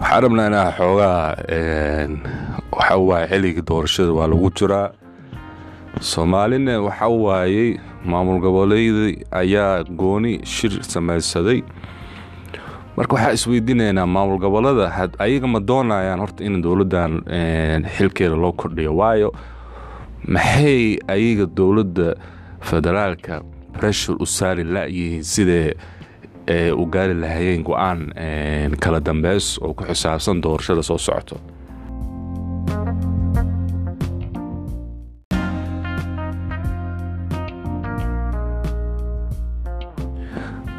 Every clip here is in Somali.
waxaan rabnaa inaa xoogaa waxa waaye xilliga doorashada waa lagu jiraa soomaalina waxa waayey maamul goboleedii ayaa gooni shir samaysaday. Marka waxaa isweydiinaynaa maamul gobollada ayaga ma doonayaan horta in dowladdan xilkeeda loo kordhiyo waayo maxay ayaga dowladda federaalka breshur u saari la-yihiin sidee u gaari lahayeen go'aan kala dambeys oo ku xisaabsan doorashada soo socoto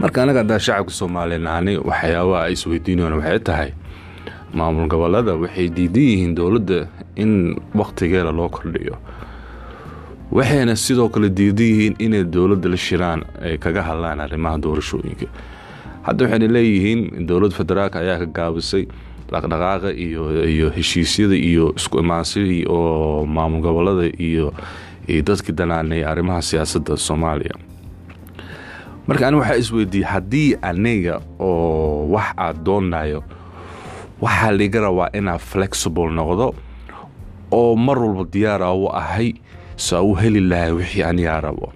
marka anaga haddaan shacabka soomaaliya nahani waxyaabaha ay isweydiinayaan waxay tahay maamul gobollada waxay diidan yihiin dowladda in wakhtigeeda loo kordhiyo. Waxayna sidoo kale diidan yihiin inay dowladda la shiraan ay kaga hadlaan arrimaha doorashooyinka hadda waxayna leeyihiin dowladda federaalk ayaa ka gaabisay dhaqdhaqaaqa iyo heshiisyada iyo isku imaansidii oo maamul gobollada iyo dadkii danaanay arrimaha siyaasadda soomaaliya. Marka ani waxaa isweydiiyey haddii aniga oo wax aad doonayo waxaa liga rabaa inaa flexible noqdo oo mar walba diyaara u ahay saa u heli lahay wixii anigaa rabo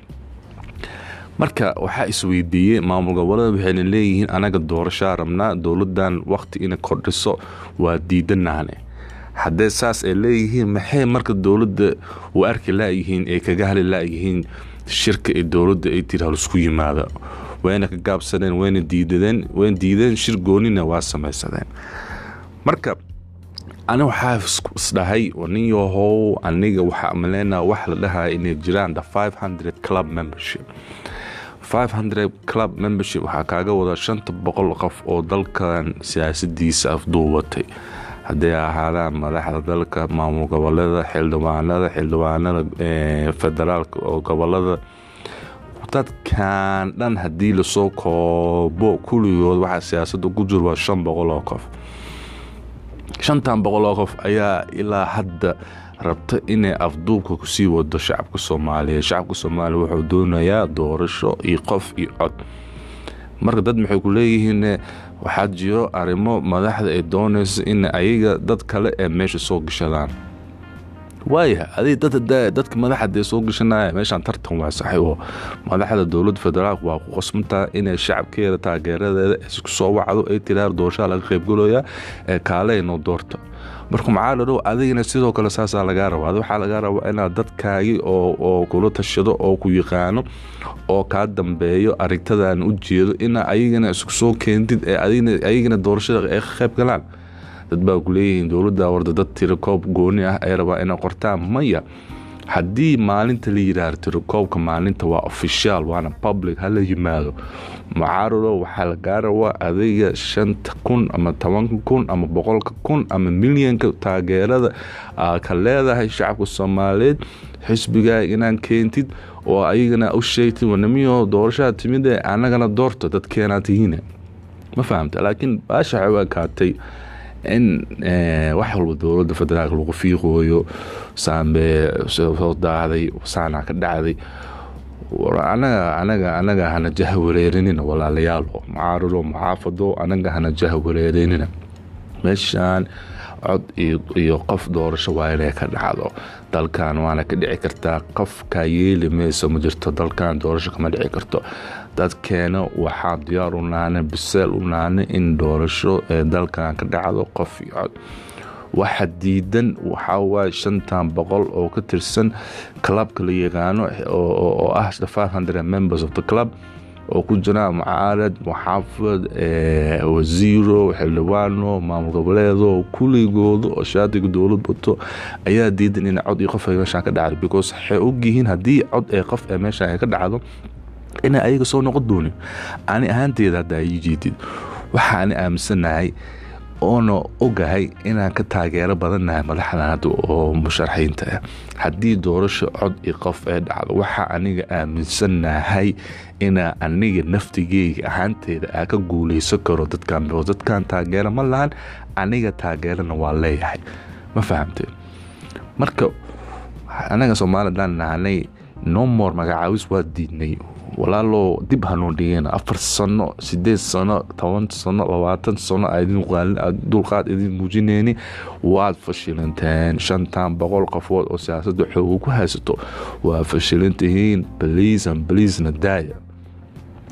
marka waxaa isweydiiyey maamul gobollada waxayna leeyihiin anaga doorashaa rabnaa dowladdan wakhti inay kordhiso waa diidanaane haddee saas ay leeyihiin maxay marka dowladda u arki layihiin ay kaga hali layihiin shirka ee dowladda ay tiri halisku yimaada? Wayna ka gaabsadeen wayna diidadeen wayna diideen shir goonina waa samaysadeen. Marka ani waxaa isdhahay nin aniga waxaa maleynaa wax la dhahaya inay jiraan the five hundred club membership hundred club membership waxaa kaaga wada shanta boqol qof oo dalkan siyaasadiisa afduubatay hadday ahaadaan madaxda dalka maamul gobollada xildhibaanada xildhibaanada federaalka oo gobollada dadkan dhan haddii la soo koobo kulligood waxaa siyaasada ku jir waa shan boqol oo qof. Shantan boqol oo qof ayaa ilaa hadda rabta inay afduubka ku sii wado shacabka soomaaliya shacabka soomaaliya wuxuu doonayaa doorasho iyo qof iyo cod. Marka dad maxay ku leeyihiin waxaa jiro arrimo madaxda ay doonayso in ayaga dad kale ee meesha soo gashadaan waaya adig dadka madaxda soo gashanaya meeshaan tartan waa saxay oo madaxda dowladda federaalk waa ku qosmantaa inay shacabkeeda taageeradeeda isku soo wacdo ay tiraar doorashaa laga qaybgaloyaa ee kaaleyno doorta marka maxaa la dhow adigana sidoo kale saasaa lagaa raba adi waxaa lagaa rabaa inaad dadkaagii oo kula tashado oo ku yaqaano oo kaa dambeeyo arrintadan u jeedo ina ayagana isku soo keentid ee ayagana doorashada ay ka qayb galaan dad baa ku leeyihiin dowladda warda dad gooni ah ay rabaa inay qortaan maya. Haddii maalinta la yidhaahdo tirikoobka maalinta waa official waana public hala yimaado. Mucaarado waxaa lagaa rabaa adiga shanta kun ama tobanka kun ama boqolka kun ama milyanka taageerada aa ka leedahay shacabka soomaaliyeed. Xisbigaa inaan keentid oo ayagana u sheegtid wanamiyo doorashaa timid anagana doorto dadkeenaa tihiine ma fahamta laakiin baasha waxay kaatay in wax walba dowladda federaalk lagu fiiqooyo saambee soo daahday saanaa ka dhacday. Anaga hana jaha wareerinina walaalayaalo mucaarado muxaafado anaga hana jaha wareerinina meeshaan cod iyo qof doorasho waa inay ka dhacdo. Dalkan waana ka dhici kartaa qofkaa yeeli mayso ma jirto dalkan doorasho kama dhici karto. Dadkeena waxaa diyaar u naana biseel u naana in doorasho ee dalkan ka dhacdo qof iyo cod. Waxa diidan waxaa waaye shantan boqol oo ka tirsan clubka la yaqaano oo ah the five hundred members of the club oo ku jiraan mucaarad muxaafad wasiiro xildhibaano maamul goboleedo kulligooda oo shaatiga dowlad bato ayaa diidan in cod iyo qof meeshaan ka dhacdo because waxay ogyihiin haddii cod ee qof ee meeshaan ay ka dhacdo inay ayaga soo noqon doonin. Ani ahaanteeda hadda ay jeedid waxa ani aaminsanahay oona ogahay inaan ka taageero badannahay madaxdan hadda oo musharaxiinta ah. Haddii doorasho cod iyo qof ee dhacdo waxaa aniga aaminsanahay inaa aniga naftigeyga ahaanteeda aa ka guuleysan karo dadkan. Dadkan taageero ma lahan aniga taageerana waa leeyahay. Ma fahamte? Marka anaga soomaalidaan nahanay nomor magacaawis waa diidnay walaalo dib hanoo dhigeen afar sano sideed sano toban sano labaatan sano dulqaad idin muujineyni waad fashilanteen shantan boqol qofood oo siyaasada xooga ku haysato waa fashilantihiin baliisan baliisna daaya.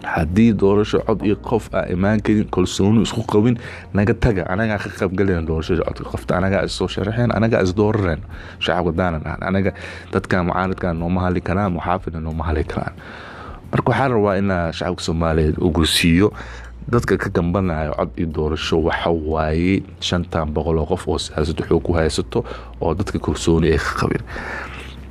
Haddii doorasho cod iyo qof a imaan karin kalsooni isku qabin naga taga anagaa ka qaybgalan doorashada codka qofta anagaa issoo sharaxeen anagaa isdoorareen. Shacabka daanan ahan anaga dadka mucaaradka nooma hadli karaan muxaafidna nooma hadli karaan marka waxaa rabaa inaa shacabka soomaaliyeed ogursiiyo dadka ka gambanayo cod iyo doorasho waxa waaye shantan boqol oo qof oo siyaasada xoog ku haysato oo dadka kalsooni ay ka qabin.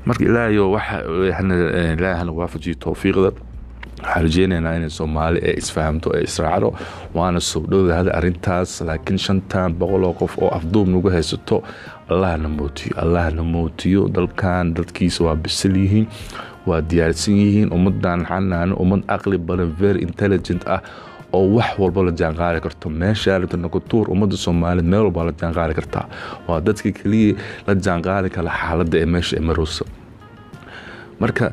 Marka ilaahayo waxa ilaahay hana waafajiyo towfiiqda waxaan rajeynaynaa inay soomaali ee isfahamto ee israacdo waana soo dhowdahada arintaas laakiin shantan boqol oo qof oo afduub nagu haysato allahna mootiyo allahna mootiyo. Dalkan dadkiisa waa bisil yihiin waa diyaarsan yihiin ummadan xanaan ummad aqli badan very intelligent ah oo wax walba la jaanqaari karto. Meesha rabta nokotuur ummadda soomaaliyeed meel walba la jaanqaari kartaa waa dadka keliya la jaanqaari kala xaaladda ee meesha emarowsa marka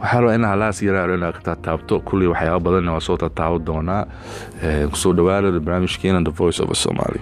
waxaa rabaa in halaas yaraaro inaad ka taataabto kulley waxyaaba badanna waa soo taataabo doonaa. Kusoo dhawaada barnaamijkeena the voice of a somaly